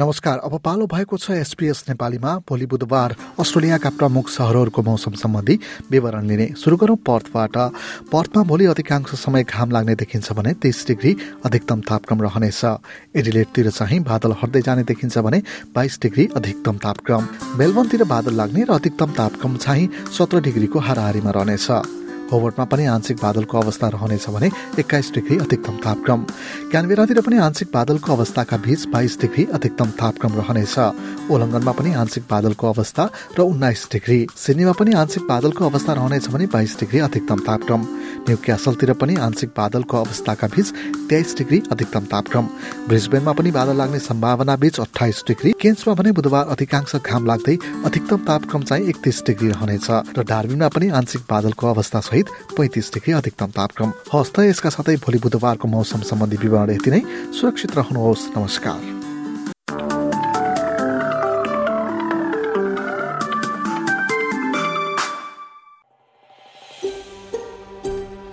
नमस्कार। अब पालो भएको छ एसपीएस नेपालीमा। भोलि बुधबार अस्ट्रेलियाका प्रमुख सहरहरूको मौसम सम्बन्धी विवरण लिने सुरु गरौँ पर्थबाट। पर्थमा भोलि अधिकांश समय घाम लाग्ने देखिन्छ भने तेइस डिग्री अधिकतम तापक्रम रहनेछ। एडिलेटतिर चाहिँ बादल हट्दै जाने देखिन्छ भने बाइस डिग्री अधिकतम तापक्रम। मेलबनतिर बादल लाग्ने र अधिकतम तापक्रम चाहिँ सत्र डिग्रीको हाराहारीमा रहनेछ। होवर्टमा पनि आंशिक बादलको अवस्था रहनेछ भने एक्काइस डिग्री अधिकतम तापक्रम। क्यानबेरातिर पनि आंशिक बादलको अवस्थाका बीच बाइस डिग्री अधिकतम तापक्रम रहनेछ। ओलङ्गनमा पनि आंशिक बादलको अवस्था र उन्नाइस डिग्री। सिडनीमा पनि आंशिक बादलको अवस्था रहनेछ भने बाइस डिग्री अधिकतम तापक्रम। न्यू क्यासलतिर पनि आंशिक बादलको अवस्थाका बीच तेइस डिग्री अधिकतम तापक्रम। ब्रिजबेनमा पनि बादल लाग्ने सम्भावना बीच अठाइस डिग्री। केन्समा भने बुधबार अधिकांश घाम लाग्दै अधिकतम तापक्रम चाहिँ एकतिस डिग्री रहनेछ र डार्बिनमा पनि आंशिक बादलको अवस्था सहित पैँतिस डिग्री अधिकतम तापक्रम। हस्त यसका साथै भोलि बुधबारको मौसम सम्बन्धी विवरण यति नै। सुरक्षित रहनुहोस्। नमस्कार।